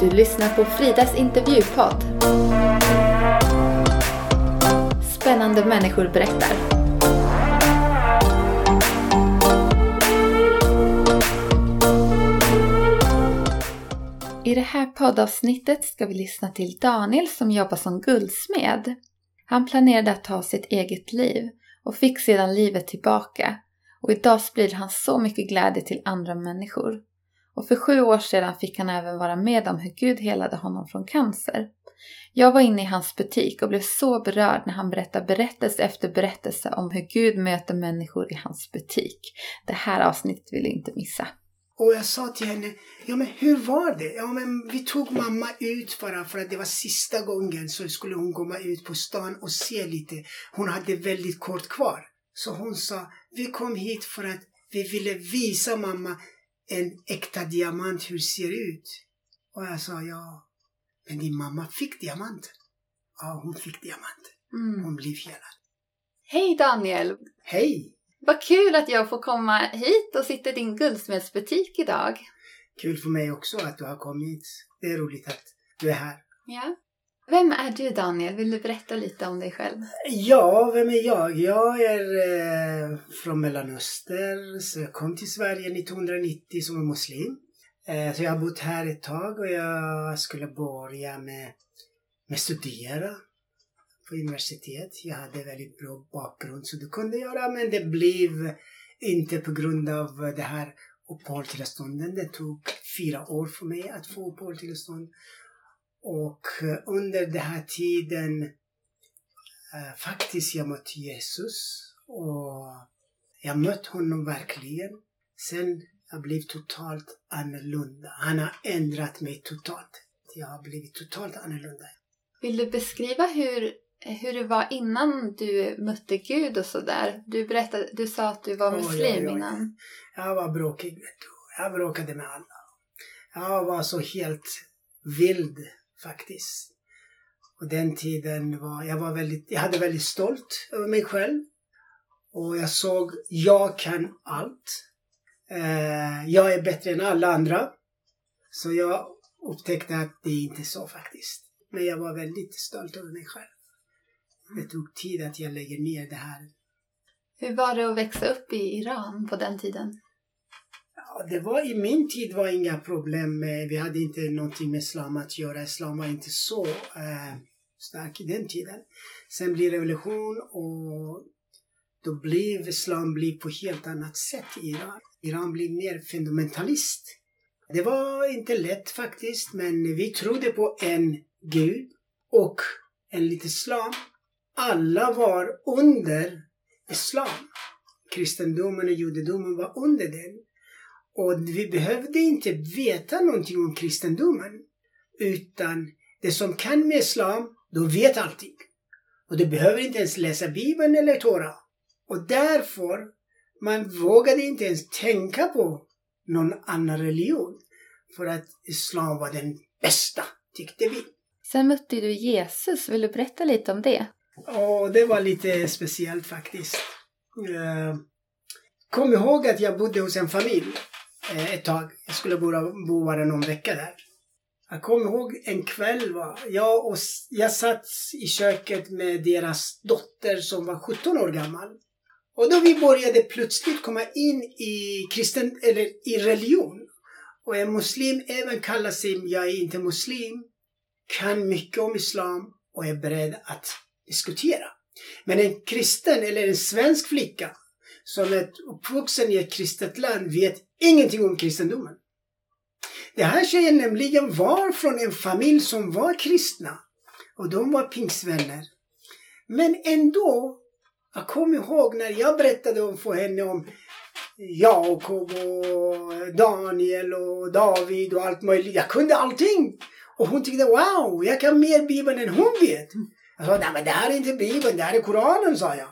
Du lyssnar på Fridas intervjupodd. Spännande människor berättar. I det här poddavsnittet ska vi lyssna till Daniel som jobbar som guldsmed. Han planerade att ta sitt eget liv och fick sedan livet tillbaka och idag sprider han så mycket glädje till andra människor. Och för sju år sedan fick han även vara med om hur Gud helade honom från cancer. Jag var inne i hans butik och blev så berörd när han berättade berättelse efter berättelse om hur Gud möter människor i hans butik. Det här avsnittet vill du inte missa. Och jag sa till henne, ja men hur var det? Ja men vi tog mamma ut bara för att det var sista gången så skulle hon komma ut på stan och se lite. Hon hade väldigt kort kvar. Så hon sa, vi kom hit för att vi ville visa mamma en äkta diamant hur det ser ut. Och jag sa, ja, men din mamma fick diamant. Ja, hon fick diamant. Mm. Hon blev helad. Hej Daniel! Hej! Vad kul att jag får komma hit och sitta i din guldsmedsbutik idag. Kul för mig också att du har kommit. Det är roligt att du är här. Ja. Vem är du Daniel? Vill du berätta lite om dig själv? Ja, vem är jag? Jag är eh, från Mellanöstern. Så jag kom till Sverige 1990 som en muslim. Eh, så jag har bott här ett tag och jag skulle börja med, med studera på universitet. Jag hade väldigt bra bakgrund så det kunde jag göra men det blev inte på grund av det här uppehållstillstånden. Det tog fyra år för mig att få uppehållstillstånd. Och eh, under den här tiden eh, faktiskt jag mött Jesus och jag mött honom verkligen. Sen jag blev totalt annorlunda. Han har ändrat mig totalt. Jag har blivit totalt annorlunda. Vill du beskriva hur, hur det var innan du mötte Gud och sådär? Du, berättade, du sa att du var muslim oj, oj. innan. Jag var bråkig, vet du. Jag bråkade med alla. Jag var så helt vild faktiskt. Och den tiden var jag var väldigt, jag hade väldigt stolt över mig själv. Och jag såg, jag kan allt. Eh, jag är bättre än alla andra. Så jag upptäckte att det inte är så faktiskt. Men jag var väldigt stolt över mig själv. Det tog tid att jag lägger ner det här Hur var det att växa upp i Iran på den tiden? Det var i min tid var inga problem med, vi hade inte någonting med islam att göra. Islam var inte så eh, stark i den tiden. Sen blev revolution och då blev islam blev på helt annat sätt i Iran. Iran blev mer fundamentalist. Det var inte lätt faktiskt, men vi trodde på en gud och en liten islam. Alla var under islam. Kristendomen och judendomen var under den. Och vi behövde inte veta någonting om kristendomen. Utan det som kan med islam, de vet allting. Och de behöver inte ens läsa bibeln eller Tora. Och därför, man vågade inte ens tänka på någon annan religion. För att islam var den bästa, tyckte vi. Sen mötte du Jesus. Vill du berätta lite om det? Och det var lite speciellt faktiskt. Eh, Kom ihåg att jag bodde hos en familj Eh, ett tag. Jag skulle bo, bo bara någon vecka där. Jag kommer ihåg en kväll, va? Jag, och, jag satt i köket med deras dotter som var 17 år gammal. Och då vi började plötsligt komma in i kristen, eller i religion. Och en muslim även kallar sig, jag är inte muslim, kan mycket om islam och är beredd att diskutera. Men en kristen eller en svensk flicka som är uppvuxen i ett kristet land vet ingenting om kristendomen. Det här tjejen nämligen var från en familj som var kristna och de var pingstvänner. Men ändå, jag kommer ihåg när jag berättade för henne om Jakob och Daniel och David och allt möjligt. Jag kunde allting! Och hon tyckte wow, jag kan mer Bibeln än hon vet. Jag sa, nej men det här är inte Bibeln, det här är Koranen, sa jag.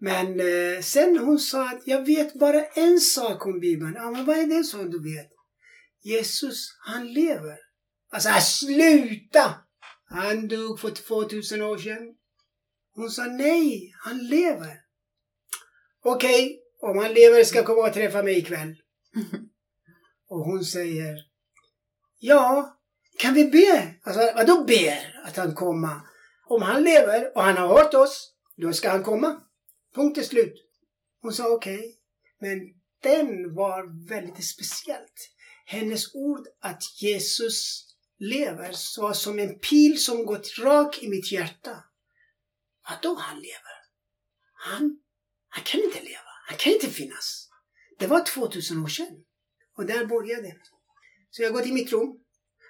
Men eh, sen hon sa att jag vet bara en sak om Bibeln. Ja, men vad är det som du vet? Jesus, han lever. Alltså, sluta! Han dog för 2000 år sedan. Hon sa nej, han lever. Okej, om han lever ska komma och träffa mig ikväll. Och hon säger, ja, kan vi be? Alltså, vadå ber att han kommer? Om han lever och han har hört oss, då ska han komma. Punkt är slut. Hon sa okej. Okay. Men den var väldigt speciellt. Hennes ord att Jesus lever var som en pil som gått rakt i mitt hjärta. Vadå han lever? Han, han kan inte leva. Han kan inte finnas. Det var 2000 år sedan. Och där började det. Så jag går till mitt rum.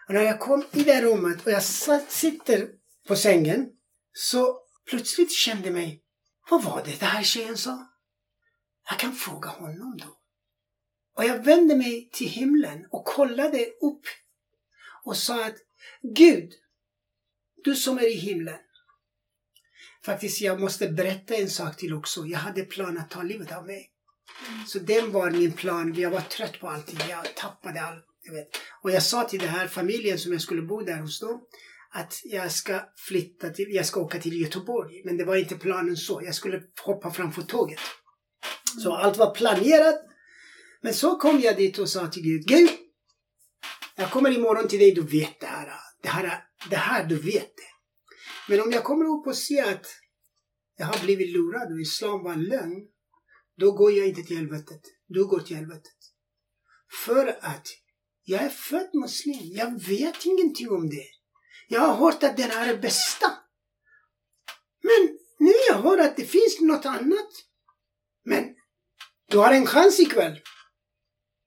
Och när jag kom i det rummet och jag satt, sitter på sängen så plötsligt kände jag mig, vad var det den här tjejen sa? Jag kan fråga honom då. Och jag vände mig till himlen och kollade upp och sa att Gud, du som är i himlen. Faktiskt, jag måste berätta en sak till också. Jag hade plan att ta livet av mig. Så den var min plan. Jag var trött på allting. Jag tappade allt. Och jag sa till den här familjen som jag skulle bo där hos då att jag ska flytta till, jag ska åka till Göteborg. Men det var inte planen så. Jag skulle hoppa framför tåget. Så allt var planerat. Men så kom jag dit och sa till Gud, Gud, jag kommer imorgon till dig, du vet det här. Det här, det här du vet det. Men om jag kommer upp och ser att jag har blivit lurad och islam var en lögn, då går jag inte till helvetet. Du går till helvetet. För att jag är född muslim. Jag vet ingenting om det. Jag har hört att den är det bästa. Men nu jag hör att det finns något annat. Men du har en chans ikväll.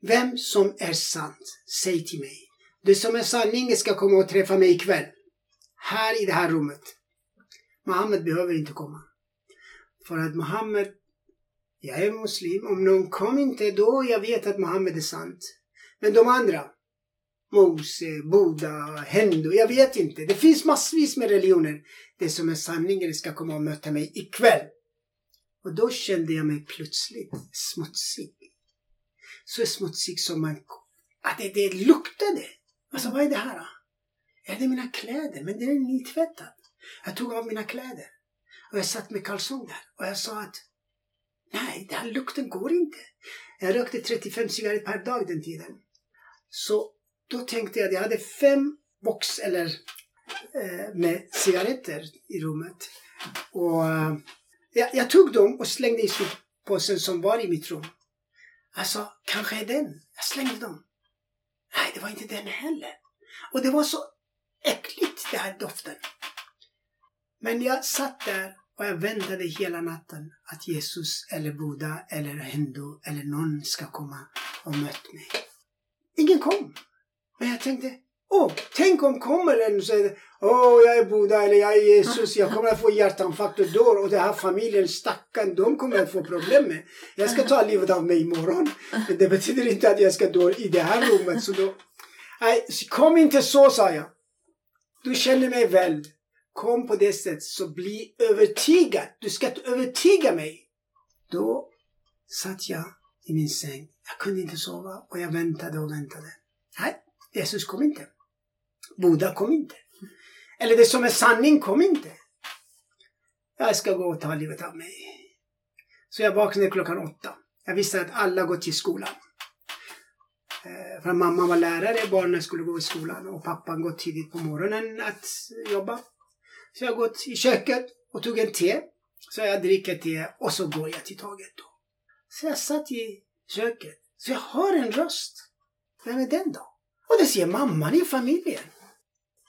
Vem som är sant, säg till mig. Det som är sanning ska komma och träffa mig ikväll. Här i det här rummet. Mohammed behöver inte komma. För att Mohammed, jag är muslim. Om någon kom inte då, jag vet att Mohammed är sant. Men de andra, Mose, Buddha, Hindu, jag vet inte. Det finns massvis med religioner. Det som är sanningen ska komma och möta mig ikväll. Och då kände jag mig plötsligt smutsig. Så smutsig som man... Att det, det luktade. Alltså vad är det här? Är det mina kläder? Men det är nytvättat. Jag tog av mina kläder. Och jag satt med kalsonger. Och jag sa att nej, den här lukten går inte. Jag rökte 35 cigaretter per dag den tiden. Så då tänkte jag att jag hade fem box eller eh, med cigaretter i rummet. Och eh, jag, jag, tog dem och slängde i soppåsen som var i mitt rum. Alltså, kanske är den. Jag slängde dem. Nej, det var inte den heller. Och det var så äckligt, den här doften. Men jag satt där och jag väntade hela natten att Jesus eller Buddha eller Hindu eller någon ska komma och möta mig. Ingen kom. Men jag tänkte, åh, tänk om kommer en och säger åh, jag är Buddha eller jag är Jesus, jag kommer att få hjärtinfarkt och dör och den här familjen, stackarn, de kommer att få problem med. Jag ska ta livet av mig imorgon. Men det betyder inte att jag ska dö i det här rummet. Så då, nej, kom inte så, sa jag. Du känner mig väl. Kom på det sättet, så bli övertygad. Du ska övertyga mig. Då satt jag i min säng. Jag kunde inte sova och jag väntade och väntade. Nej, Jesus kom inte. Buddha kom inte. Eller det som är sanning kom inte. Jag ska gå och ta livet av mig. Så jag vaknade klockan åtta. Jag visste att alla gått till skolan. Eh, för mamma var lärare, barnen skulle gå i skolan och pappan gått tidigt på morgonen att jobba. Så jag gått i köket och tog en te. Så jag dricker te och så går jag till taget då. Så jag satt i köket. Så jag hör en röst. Vem är den då? Och det säger mamman i familjen.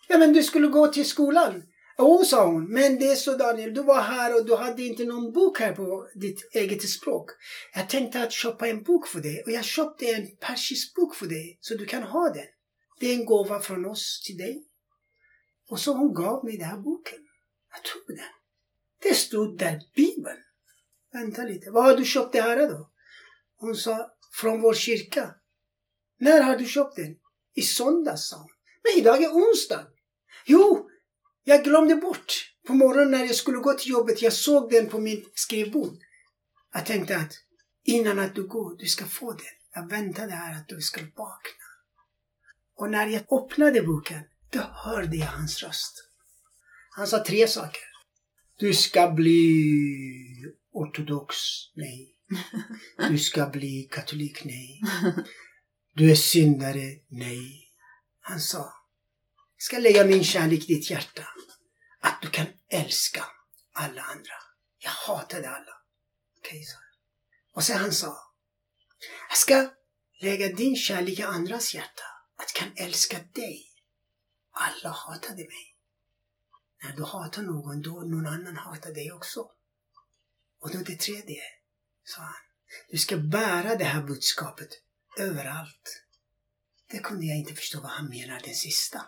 Ja men du skulle gå till skolan. Jo, sa hon. Men det är så Daniel, du var här och du hade inte någon bok här på ditt eget språk. Jag tänkte att köpa en bok för dig och jag köpte en persisk bok för dig så du kan ha den. Det är en gåva från oss till dig. Och så hon gav mig den här boken. Jag tog den. Det stod där Bibeln. Vänta lite, vad har du köpt det här då? Hon sa, från vår kyrka. När har du köpt den? I söndags, sa hon. Men idag är onsdag. Jo, jag glömde bort. På morgonen när jag skulle gå till jobbet, jag såg den på min skrivbord. Jag tänkte att innan att du går, du ska få den. Jag väntade här att du ska vakna. Och när jag öppnade boken, då hörde jag hans röst. Han sa tre saker. Du ska bli ortodox, nej. Du ska bli katolik, nej. Du är syndare, nej. Han sa, ska lägga min kärlek i ditt hjärta. Att du kan älska alla andra. Jag hatade alla. Okej, okay, jag. Och sen han sa, jag ska lägga din kärlek i andras hjärta. Att kan älska dig. Alla hatade mig. När du hatar någon, då någon annan hatar dig också. Och då det tredje, sa han, du ska bära det här budskapet överallt. Det kunde jag inte förstå vad han menar, den sista.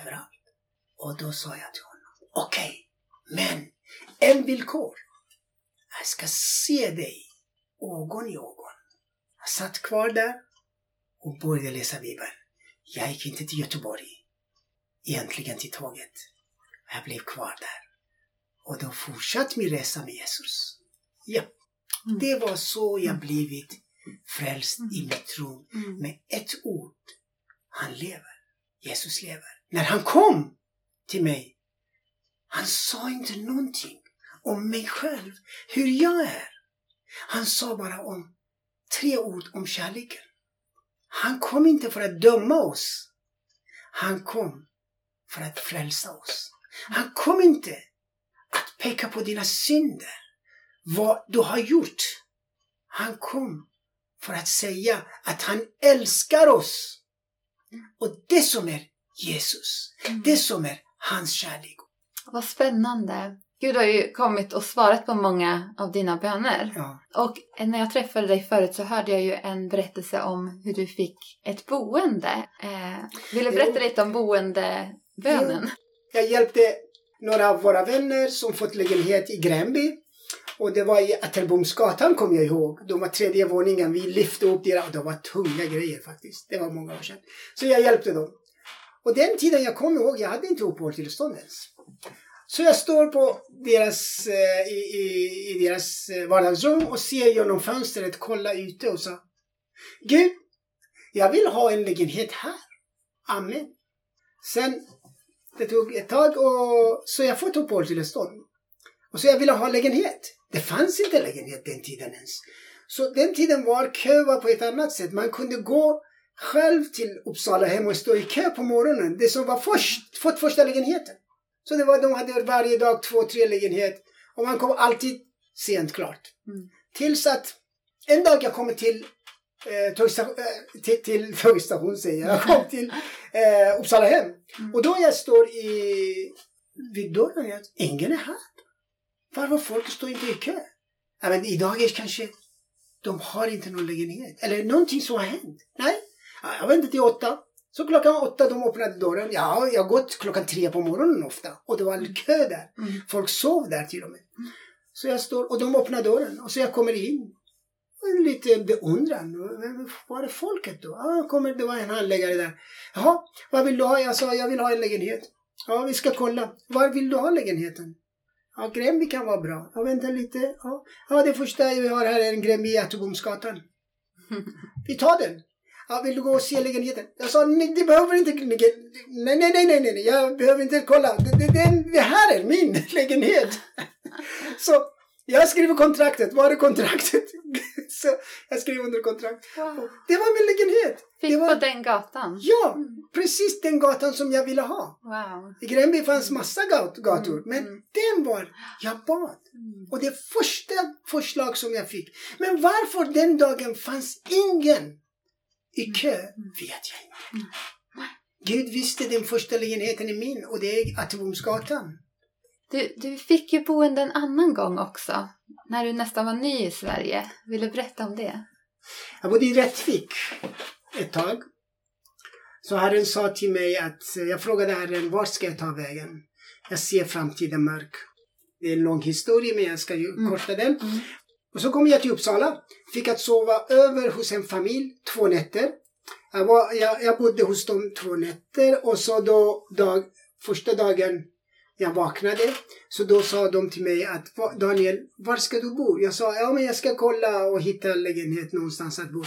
Överallt. Och då sa jag till honom, okej, okay, men en villkor. Jag ska se dig ögon i ögon. Jag satt kvar där och började läsa Bibeln. Jag gick inte till Göteborg. Egentligen till tåget. Jag blev kvar där. Och då fortsatte min resa med Jesus. Ja, mm. det var så jag blivit frälst mm. i mitt tro. Mm. Med ett ord. Han lever. Jesus lever. När han kom till mig, han sa inte någonting om mig själv, hur jag är. Han sa bara om tre ord om kärleken. Han kom inte för att döma oss. Han kom för att frälsa oss. Han kom inte att peka på dina synder, vad du har gjort. Han kom för att säga att han älskar oss. Och det som är Jesus, mm. det som är hans kärlek. Vad spännande. Gud har ju kommit och svarat på många av dina böner. Ja. Och när jag träffade dig förut så hörde jag ju en berättelse om hur du fick ett boende. Eh, vill du berätta lite om boendebönen? Jag hjälpte några av våra vänner som fått lägenhet i Gränby. Och det var i Attelbomsgatan kommer jag ihåg. De var tredje våningen. Vi lyfte upp deras... Det var tunga grejer faktiskt. Det var många år sedan. Så jag hjälpte dem. Och den tiden jag kommer ihåg, jag hade inte uppehållstillstånd ens. Så jag står på deras, eh, i, i, i, deras eh, vardagsrum och ser genom fönstret, kolla ute och sa Gud, jag vill ha en lägenhet här. Amen. Sen, det tog ett tag och så jag fått uppehållstillstånd. Och så jag ville ha lägenhet. Det fanns inte lägenhet den tiden ens. Så den tiden var kö var på ett annat sätt. Man kunde gå själv till Uppsala hem och stå i kö på morgonen. Det som var först, fått första lägenheten. Så det var, de hade varje dag två, tre lägenhet. Och man kom alltid sent klart. Mm. Tills att en dag jag kommer till eh, tågstation, eh, till, till tågstation säger jag. Jag kom till eh, Uppsala hem. Mm. Och då jag står i, vid dörren, jag, ingen är här. Varför folk står inte i kö? Ja, men idag är kanske de har inte någon lägenhet. Eller någonting som har hänt. Nej, jag väntar till åtta. Så klockan åtta de öppnade dörren. Ja, jag har gått klockan tre på morgonen ofta. Och det var kö där. Mm. Folk sov där till och med. Mm. Så jag står och de öppnar dörren och så jag kommer in. Lite beundran. Var är folket då? Ah, kommer, det var en handläggare där. Jaha, vad vill du ha? Jag sa jag vill ha en lägenhet. Ja, vi ska kolla. Var vill du ha lägenheten? Ja, Gränby kan vara bra. Ja, vänta lite. Ja, ja det första vi har här är en Gränby i Ätebomsgatan. Vi tar den. Ja, vill du gå och se lägenheten? Jag sa, nej, det behöver inte... Nej, nej, nej, nej, nej, jag behöver inte kolla. Det, det, det, det här är min lägenhet. Så jag skriver kontraktet. Var är kontraktet? Så jag skrev under kontrakt. Wow. Det var min lägenhet. Fick det var... på den gatan? Ja, mm. precis den gatan som jag ville ha. Wow. I Gränby fanns massa gator, mm. men mm. den var, jag bad. Mm. Och det första förslag som jag fick. Men varför den dagen fanns ingen i mm. kö mm. vet jag inte. Gud visste den första lägenheten är min och det är Atebomsgatan. Du, du fick ju boende en annan gång också, när du nästan var ny i Sverige. Vill du berätta om det? Jag bodde i Rättvik ett tag. Så Herren sa till mig att, jag frågade Herren, var ska jag ta vägen? Jag ser framtiden mörk. Det är en lång historia men jag ska ju mm. korta den. Mm. Och så kom jag till Uppsala. Fick att sova över hos en familj två nätter. Jag, var, jag, jag bodde hos dem två nätter och så då dag, första dagen jag vaknade så då sa de till mig att Daniel, var ska du bo? Jag sa ja men jag ska kolla och hitta lägenhet någonstans att bo.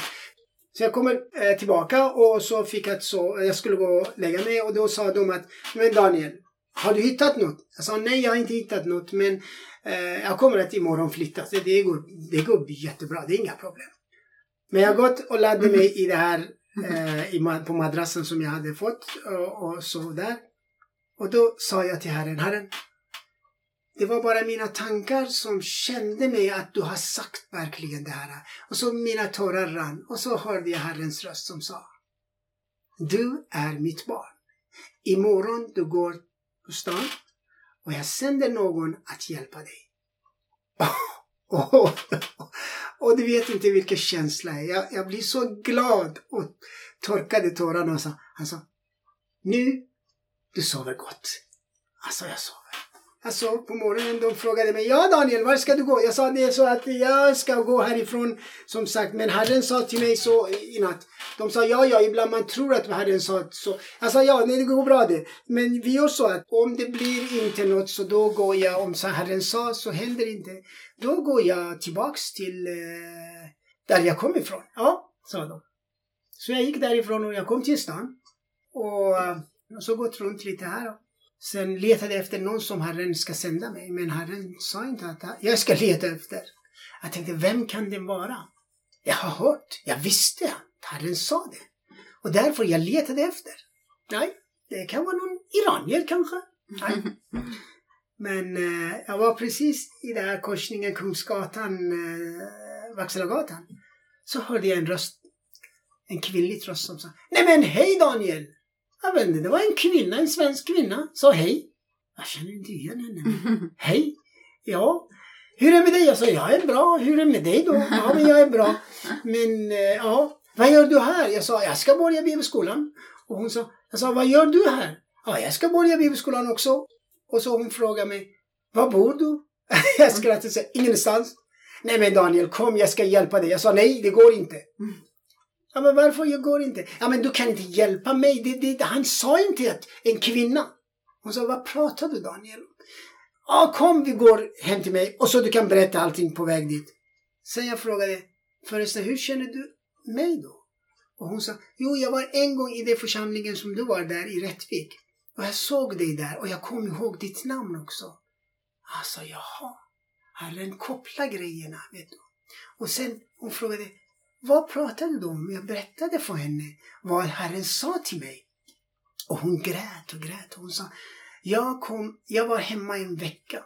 Så jag kommer eh, tillbaka och så fick jag så jag skulle gå och lägga mig och då sa de att men Daniel, har du hittat något? Jag sa nej jag har inte hittat något men Eh, jag kommer att imorgon flytta. Så det går, det går jättebra, det är inga problem. Men jag gått och lade mig i det här eh, på madrassen som jag hade fått och, och så där. Och då sa jag till Herren, Herren, det var bara mina tankar som kände mig att du har sagt verkligen det här. Och så mina tårar rann och så hörde jag Herrens röst som sa Du är mitt barn. Imorgon du går på stan och jag sänder någon att hjälpa dig. och, och du vet inte vilken känsla jag, jag blir så glad och torkade tårarna och sa, han sa Nu, du sover gott. Alltså jag sover. Alltså på morgonen de frågade mig, ja Daniel, var ska du gå? Jag sa det är så att jag ska gå härifrån, som sagt. Men Herren sa till mig så i natt. De sa ja, ja, ibland man tror att Herren sa så. Jag sa ja, nej, det går bra det. Men vi gör så att om det blir inte något så då går jag, om så Herren sa så händer inte. Då går jag tillbaks till eh, där jag kom ifrån. Ja, sa de. Så jag gick därifrån och jag kom till stan. Och, och så gått runt lite här. Sen letade jag efter någon som Herren ska sända mig, men Herren sa inte att jag ska leta efter. Jag tänkte, vem kan det vara? Jag har hört, jag visste att Herren sa det. Och därför jag letade efter. Nej, det kan vara någon iranier kanske. Nej. Men eh, jag var precis i den här korsningen Kungsgatan, eh, Vaxhallagatan. Så hörde jag en röst, en kvinnlig röst som sa Nej men hej Daniel! Jag vet inte, det var en kvinna, en svensk kvinna, sa hej. Jag känner inte igen henne. hej. Ja. Hur är det med dig? Jag sa, jag är bra. Hur är det med dig då? Ja, men jag är bra. Men, eh, ja. Vad gör du här? Jag sa, jag ska börja bibelskolan. Och hon sa, jag sa, vad gör du här? Ja, jag ska börja bibelskolan också. Och så hon frågade mig, var bor du? jag skrattade och sa, ingenstans. Nej men Daniel, kom jag ska hjälpa dig. Jag sa, nej det går inte. Ja, men varför jag går inte? Ja, men du kan inte hjälpa mig. Det, det, han sa inte att en kvinna. Hon sa, vad pratar du Daniel? Ja, kom vi går hem till mig och så du kan berätta allting på väg dit. Sen jag frågade, förresten, hur känner du mig då? Och hon sa, jo, jag var en gång i den församlingen som du var där i Rättvik. Och jag såg dig där och jag kom ihåg ditt namn också. Alltså, jaha. Herren kopplar grejerna, vet du. Och sen hon frågade, vad pratade du om? Jag berättade för henne vad Herren sa till mig. Och hon grät och grät. Hon sa, jag, kom, jag var hemma en vecka.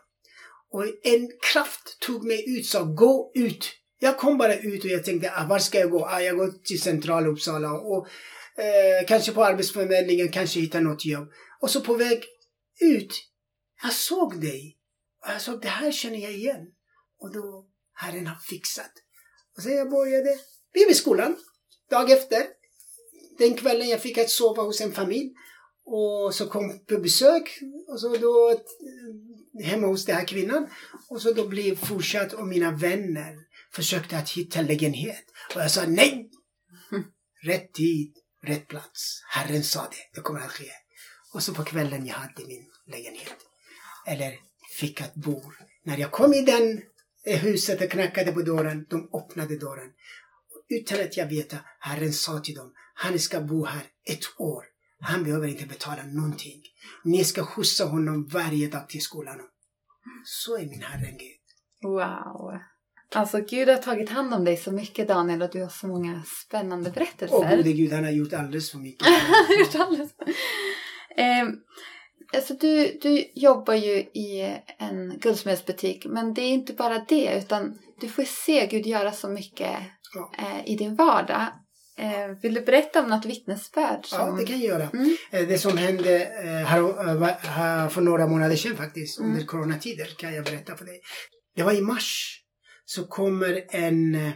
Och en kraft tog mig ut sa, gå ut. Jag kom bara ut och jag tänkte, ah, var ska jag gå? Ah, jag går till centrala Uppsala och eh, kanske på Arbetsförmedlingen, kanske hitta något jobb. Och så på väg ut, jag såg dig. Och jag såg, det här känner jag igen. Och då, Herren har fixat. Och sen jag började blev i skolan. Dag efter. Den kvällen jag fick att sova hos en familj. Och så kom på besök. Och så då eh, hemma hos den här kvinnan. Och så då blev fortsatt och mina vänner försökte att hitta lägenhet. Och jag sa nej! Rätt tid, rätt plats. Herren sa det, det kommer att ske. Och så på kvällen jag hade min lägenhet. Eller fick att bo. När jag kom i den eh, huset och knackade på dörren, de öppnade dörren utan att jag vet, Herren sa till dem, han ska bo här ett år. Han behöver inte betala någonting. Ni ska skjutsa honom varje dag till skolan. Så är min Herre Gud. Wow. Alltså Gud har tagit hand om dig så mycket Daniel och du har så många spännande berättelser. Åh gode Gud, han har gjort alldeles för mycket. gjort alldeles eh, Alltså du, du jobbar ju i en guldsmedsbutik men det är inte bara det utan du får se Gud göra så mycket ja. eh, i din vardag. Eh, vill du berätta om något vittnesbörd? Som... Ja, det kan jag göra. Mm. Eh, det som hände här, för några månader sedan faktiskt, mm. under coronatider, kan jag berätta för dig. Det var i mars. Så kommer en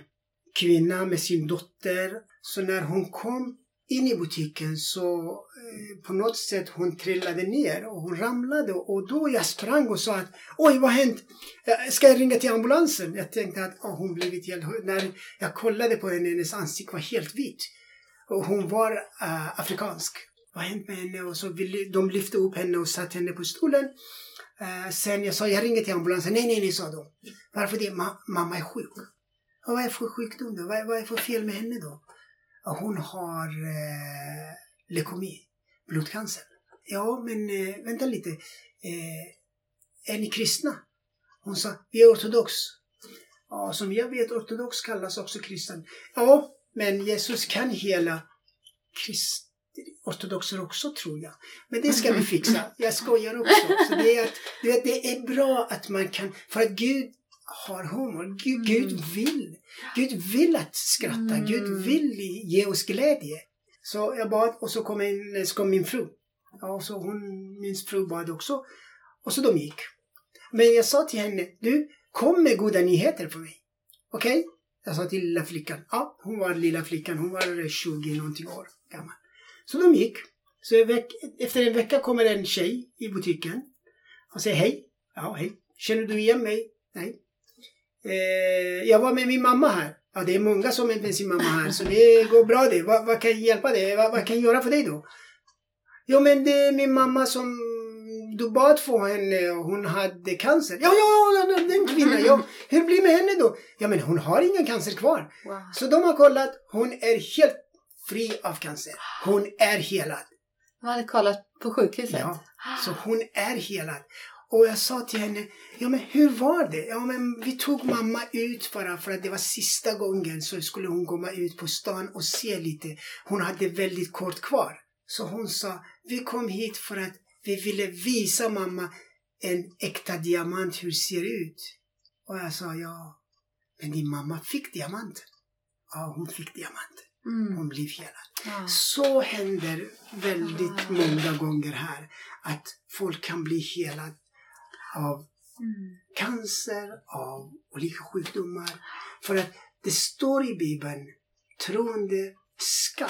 kvinna med sin dotter. Så när hon kom in i butiken så eh, på något sätt hon trillade ner och hon ramlade och då jag sprang och sa att oj vad har hänt? Eh, ska jag ringa till ambulansen? Jag tänkte att oh, hon blivit helt När jag kollade på henne, hennes ansikte var helt vitt. Och hon var eh, afrikansk. Vad har hänt med henne? Och så vill, de lyfte upp henne och satte henne på stolen. Eh, sen jag sa jag ringer till ambulansen. Nej, nej, nej, sa de. Varför det? Ma mamma är sjuk. Och vad är det för sjukdom då? Vad, vad är det för fel med henne då? Hon har eh, leukemi, blodcancer. Ja, men eh, vänta lite. Eh, är ni kristna? Hon sa, vi är ortodox. Ja, som jag vet, ortodox kallas också kristen. Ja, men Jesus kan hela krist, ortodoxer också tror jag. Men det ska vi fixa. Jag skojar också. Så det, är att, det är bra att man kan, för att Gud har humor. Gud, Gud vill. Gud vill att skratta. Mm. Gud vill ge oss glädje. Så jag bad och så kom, en, så kom min fru. Ja, och så hon, min fru bad också. Och så de gick. Men jag sa till henne, du, kom med goda nyheter för mig. Okej? Jag sa till lilla flickan. Ja, hon var lilla flickan. Hon var 20 någonting år gammal. Så de gick. Så en veck, efter en vecka kommer en tjej i butiken och säger hej. Ja, hej. Känner du igen mig? Nej. Eh, jag var med min mamma här. Ja, det är många som är med sin mamma här, så det går bra det. Vad, vad kan jag hjälpa dig? Vad, vad kan jag göra för dig då? Jo, men det är min mamma som du bad för henne och hon hade cancer. Ja, ja, ja, den kvinnan. Ja. Hur blir det med henne då? Ja, men hon har ingen cancer kvar. Wow. Så de har kollat. Hon är helt fri av cancer. Hon är helad. De hade kollat på sjukhuset? Ja, så hon är helad. Och jag sa till henne, ja men hur var det? Ja men vi tog mamma ut bara för att det var sista gången så skulle hon komma ut på stan och se lite. Hon hade väldigt kort kvar. Så hon sa, vi kom hit för att vi ville visa mamma en äkta diamant hur det ser ut. Och jag sa, ja, men din mamma fick diamanten. Ja, hon fick diamanten. Mm. Hon blev helad. Ja. Så händer väldigt många gånger här att folk kan bli helade av Mm. cancer, av olika sjukdomar. För att det står i Bibeln, troende skall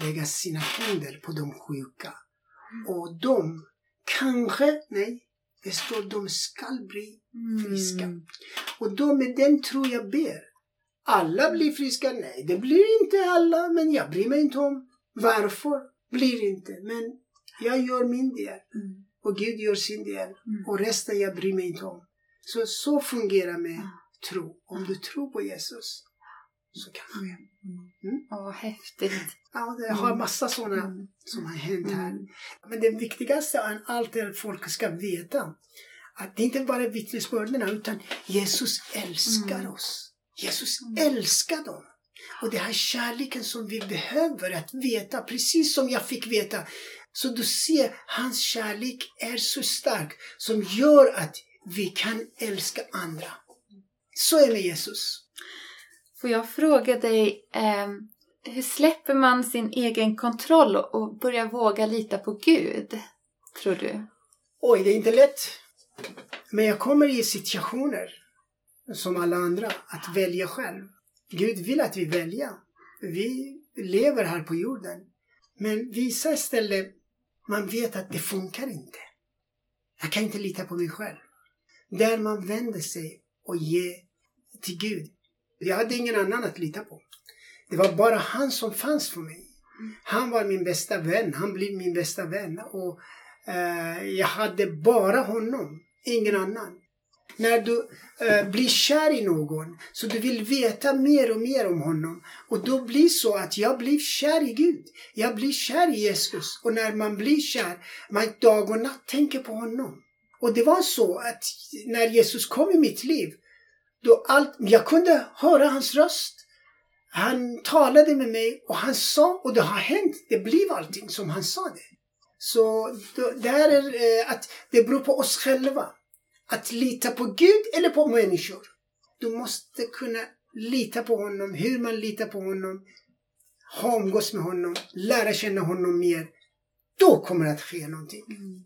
lägga sina händer på de sjuka. Och de kanske, nej, det står de skall bli friska. Mm. Och då med den tror jag ber. Alla blir friska? Nej, det blir inte alla, men jag bryr mig inte om varför blir inte. Men jag gör min del Mm. Och Gud gör sin del Mm. och resten jag bryr mig inte om. Så, så fungerar med tro. Om du tror på Jesus så kan det ske. Mm. Åh, häftigt. Ja, det har Mm. massa sådana Mm. som har hänt här. Mm. Men det viktigaste av allt är att folk ska veta att det inte bara är vittnesbörden utan Jesus älskar Mm. oss. Jesus Mm. älskar dem. Och det här kärleken som vi behöver att veta, precis som jag fick veta. Så du ser, hans kärlek är så stark som gör att vi kan älska andra. Så är det med Jesus. Får jag fråga dig, eh, hur släpper man sin egen kontroll och- börjar våga lita på Gud? Tror du? Oj, det är inte lätt. Men jag kommer i situationer som alla andra att välja själv. Gud vill att vi väljer. Vi lever här på jorden. Men vissa ställen, man vet att det funkar inte. Jag kan inte lita på mig själv. Där man vänder sig och ger till Gud. Jag hade ingen annan att lita på. Det var bara han som fanns för mig. Han var min bästa vän. Han blev min bästa vän. Och eh, jag hade bara honom. Ingen annan. När du eh, blir kär i någon så du vill veta mer och mer om honom. Och då blir så att jag blir kär i Gud. Jag blir kär i Jesus. Och när man blir kär, man dag och natt tänker på honom. Och det var så att när Jesus kom i mitt liv, då allt, jag kunde höra hans röst. Han talade med mig och han sa, och det har hänt, det blev allting som han sa det. Så då, det här är eh, att det beror på oss själva. Att lita på Gud eller på människor. Du måste kunna lita på honom, hur man litar på honom, ha umgås med honom, lära känna honom mer. Då kommer det att ske någonting. Mm.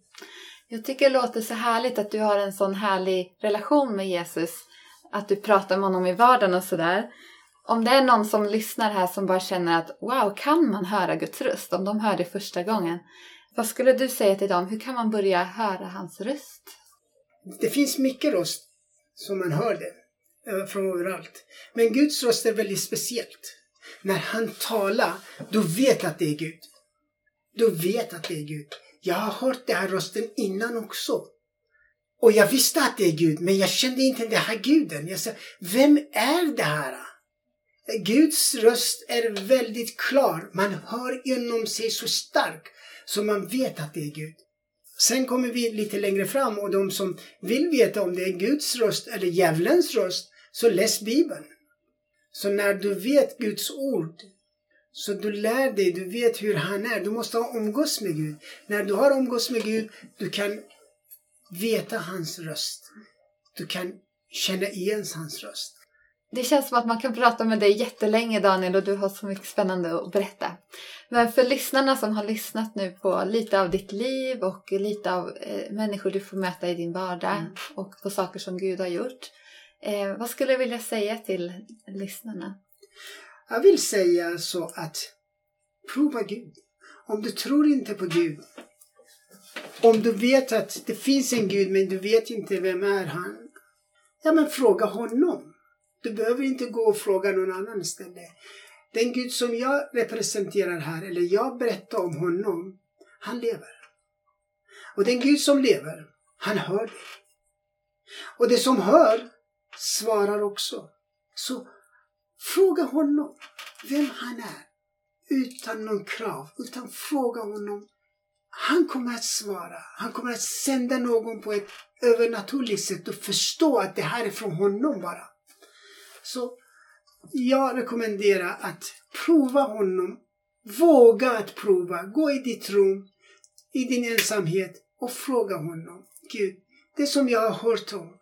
Jag tycker det låter så härligt att du har en sån härlig relation med Jesus. Att du pratar med honom i vardagen och sådär. Om det är någon som lyssnar här som bara känner att wow, kan man höra Guds röst? Om de hör det första gången. Vad skulle du säga till dem? Hur kan man börja höra hans röst? Det finns mycket röst som man hör det eh, från överallt. Men Guds röst är väldigt speciellt. När han talar, du vet att det är Gud. Du vet att det är Gud. Jag har hört den här rösten innan också. Och jag visste att det är Gud, men jag kände inte den här guden. Jag sa, vem är det här? Guds röst är väldigt klar. Man hör inom sig så stark så man vet att det är Gud. Sen kommer vi lite längre fram och de som vill veta om det är Guds röst eller djävulens röst, så läs Bibeln. Så när du vet Guds ord Så du lär dig, du vet hur han är. Du måste ha umgås med Gud. När du har omgås med Gud, du kan veta hans röst. Du kan känna igen hans röst. Det känns som att man kan prata med dig jättelänge Daniel och du har så mycket spännande att berätta. Men för lyssnarna som har lyssnat nu på lite av ditt liv och lite av eh, människor du får möta i din vardag mm. och på saker som Gud har gjort. Eh, vad skulle du vilja säga till lyssnarna? Jag vill säga så att prova Gud. Om du tror inte på Gud, om du vet att det finns en Gud men du vet inte vem är han, ja men fråga honom. Du behöver inte gå och fråga någon annan istället. Den Gud som jag representerar här, eller jag berättar om honom, han lever. Och den Gud som lever, han hör dig. Och det som hör svarar också. Så fråga honom vem han är. Utan någon krav, utan fråga honom. Han kommer att svara. Han kommer att sända någon på ett övernaturligt sätt och förstå att det här är från honom bara. Så jag rekommenderar att prova honom. Våga att prova. Gå i ditt rum, i din ensamhet och fråga honom. Gud, det som jag har hört om,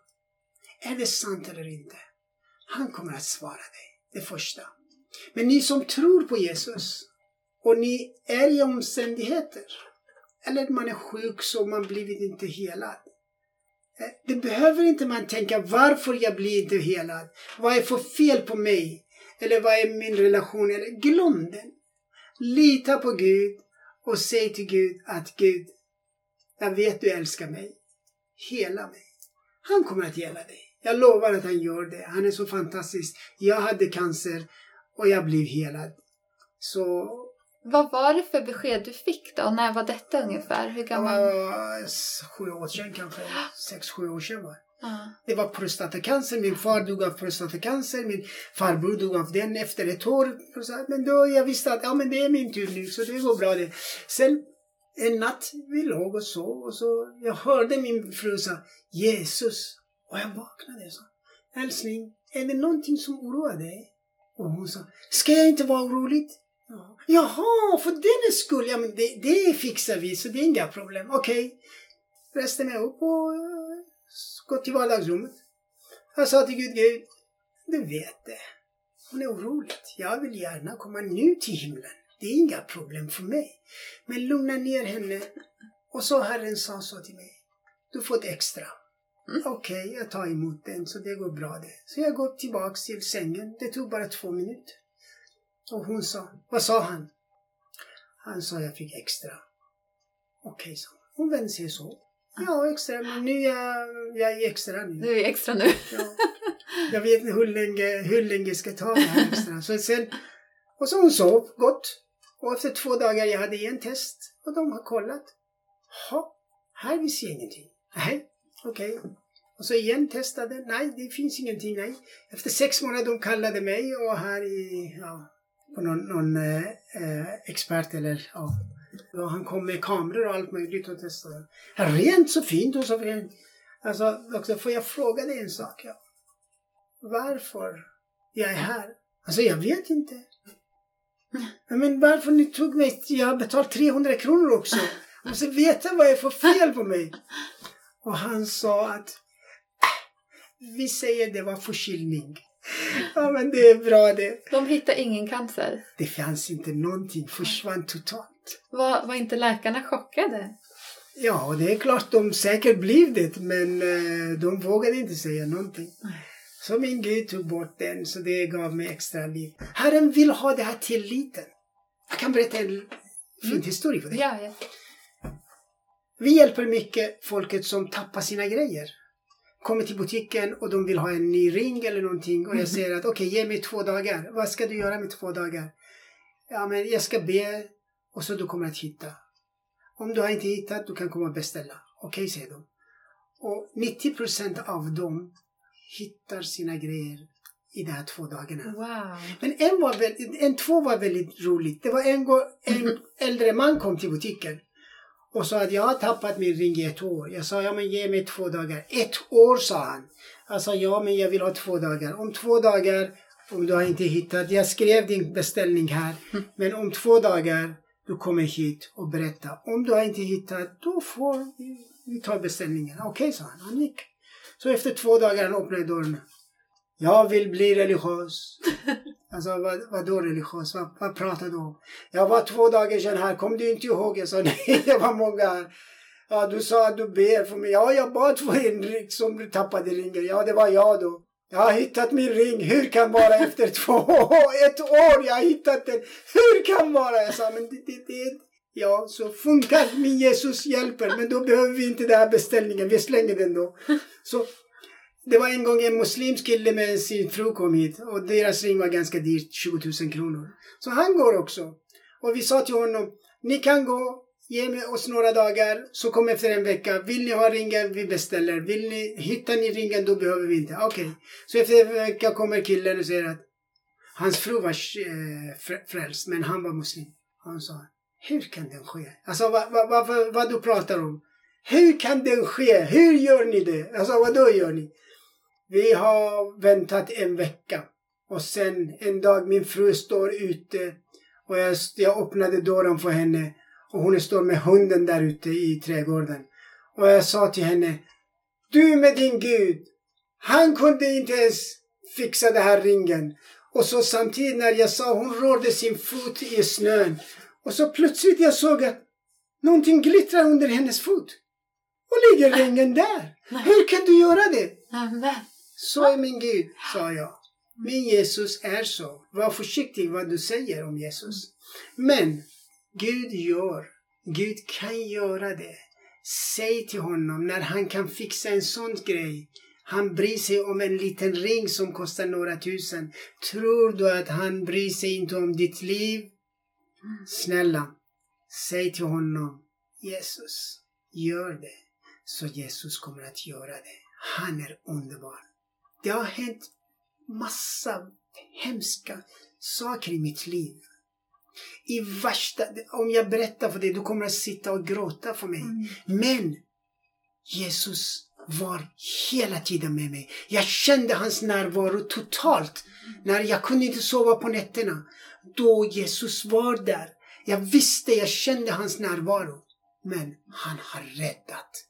är det sant eller inte? Han kommer att svara dig, det första. Men ni som tror på Jesus och ni är i omständigheter, eller man är sjuk så man blivit inte helad. Eh, det behöver inte man tänka varför jag blir inte helad. Vad är för fel på mig? Eller vad är min relation? Eller glöm den. Lita på Gud och säg till Gud att Gud, jag vet du älskar mig. Hela mig. Han kommer att hela dig. Jag lovar att han gör det. Han är så fantastisk. Jag hade cancer och jag blev helad. Så vad var det för besked du fick då? När var detta ungefär? Hur gammal? Uh, sju år sedan kanske. Sex, sju år sedan var uh. det. var prostatacancer. Min far dog av prostatacancer. Min farbror dog av den efter ett år. Men då jag visste att ja, men det är min tur nu så det går bra det. Sen en natt vi låg och sov och så jag hörde min fru säga Jesus. Och jag vaknade och sa Älskling, är det någonting som oroar dig? Och hon sa, ska jag inte vara orolig? Ja. Jaha, för den skull. Ja, men det, det fixar vi, så det är inga problem. Okej. Okay. Reste mig upp och uh, gått till vardagsrummet. Jag sa till Gud, Gud, du vet det. Hon är orolig. Jag vill gärna komma nu till himlen. Det är inga problem för mig. Men lugna ner henne. Och så Herren sa så till mig. Du får ett extra. Mm. Okej, okay, jag tar emot den så det går bra det. Så jag går tillbaks till sängen. Det tog bara två minuter. Och hon sa, vad sa han? Han sa, jag fick extra. Okej, okay, så hon vände sig så. Ja, extra, men nu är jag, jag är extra nu. Du är extra nu. Ja. Jag vet inte hur länge, hur länge ska ta det här extra. Så sen, och så hon sov gott. Och efter två dagar jag hade igen test och de har kollat. Ja, här vi ser ingenting. Nej, okej. Okay. Och så igen testade. Nej, det finns ingenting. Nej. Efter sex månader de kallade mig och här i, ja, på någon, någon eh, eh expert eller ja. Och han kom med kameror och allt möjligt och testade. Rent så fint och så fint. Alltså, också, får jag fråga dig en sak? Ja. Varför jag är här? Alltså jag vet inte. Men varför ni tog mig? Jag har betalat 300 kronor också. Jag måste veta vad det är för fel på mig. Och han sa att äh, vi säger det var förkylning. Ja men det är bra det. De hittade ingen cancer? Det fanns inte någonting, försvann totalt. Var, var inte läkarna chockade? Ja, det är klart de säkert blev det, men uh, de vågade inte säga någonting. Så min Gud tog bort den, så det gav mig extra liv. Herren vill ha den här tilliten. Jag kan berätta en fin mm. historia för dig. Ja, ja. Vi hjälper mycket folket som tappar sina grejer kommer till butiken och de vill ha en ny ring eller någonting och jag mm. säger att okej, okay, ge mig två dagar. Vad ska du göra med två dagar? Ja, men jag ska be och så du kommer att hitta. Om du har inte hittat, du kan komma och beställa. Okej, okay, säger de. Och 90 procent av dem hittar sina grejer i de här två dagarna. Wow. Men en, var väldigt, en två var väldigt roligt. Det var en, en äldre man kom till butiken och sa att jag har tappat min ring i ett år. Jag sa, ja men ge mig två dagar. Ett år sa han. Jag sa, ja men jag vill ha två dagar. Om två dagar, om du har inte hittat, jag skrev din beställning här, Mm. men om två dagar du kommer hit och berättar. Om du har inte hittat, då får vi, vi ta beställningen. Okej, sa han. Han gick. Så efter två dagar han öppnade dörren. Jag vill bli religiös. Alltså vad, vad då religiös? Vad, vad pratar du om? Jag var två dagar sedan här, kom du inte ihåg? Jag sa nej, det var många här. Ja, du sa att du ber för mig. Ja, jag bad för en ring som du tappade ringen. Ja, det var jag då. Jag har hittat min ring. Hur kan vara efter två ett år? Jag har hittat den. Hur kan vara? Jag sa, men det, det, det Ja, så funkar min Jesus hjälper. Men då behöver vi inte den här beställningen. Vi slänger den då. Så det var en gång en muslimsk kille med sin fru kom hit och deras ring var ganska dyrt, 20 000 kronor. Så han går också. Och vi sa till honom, ni kan gå, ge oss några dagar, så kom efter en vecka. Vill ni ha ringen, vi beställer. Vill ni, hittar ni ringen, då behöver vi inte. Okej. Okay. Så efter en vecka kommer killen och säger att hans fru var eh, frälst, men han var muslim. Han sa, hur kan den ske? Alltså vad, vad, vad, vad, vad du pratar om. Hur kan den ske? Hur gör ni det? Alltså vad då gör ni? Vi har väntat en vecka. Och sen en dag min fru står ute och jag, jag öppnade dörren för henne och hon står med hunden där ute i trädgården. Och jag sa till henne, du med din Gud, han kunde inte ens fixa den här ringen. Och så samtidigt när jag sa, hon rörde sin fot i snön. Och så plötsligt jag såg att någonting glittrar under hennes fot. Och ligger ringen där. Hur kan du göra det? Så är min Gud, sa jag. Min Jesus är så. Var försiktig vad du säger om Jesus. Men Gud gör, Gud kan göra det. Säg till honom när han kan fixa en sån grej. Han bryr sig om en liten ring som kostar några tusen. Tror du att han bryr sig inte om ditt liv? Snälla, säg till honom Jesus, gör det. Så Jesus kommer att göra det. Han är underbar. Det har hänt massa hemska saker i mitt liv. I värsta, om jag berättar för dig, du kommer att sitta och gråta för mig. Mm. Men Jesus var hela tiden med mig. Jag kände hans närvaro totalt. När jag kunde inte sova på nätterna. Då Jesus var där. Jag visste, jag kände hans närvaro. Men han har räddat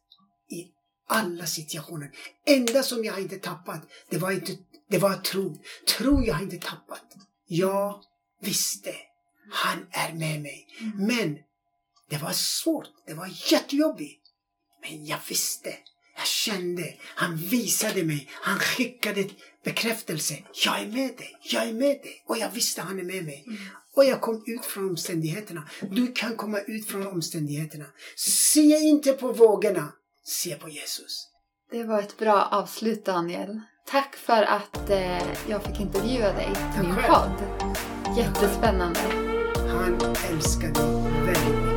i alla situationer. Enda som jag inte tappat, det var, inte, det var tro. Tro jag inte tappat. Jag visste, han är med mig. Men det var svårt, det var jättejobbigt. Men jag visste, jag kände, han visade mig, han skickade bekräftelse. Jag är med dig, jag är med dig. Och jag visste han är med mig. Och jag kom ut från omständigheterna. Du kan komma ut från omständigheterna. Se inte på vågorna, se på Jesus. Det var ett bra avslut Daniel. Tack för att eh, jag fick intervjua dig till min podd. Jättespännande. Han älskar dig väldigt mycket.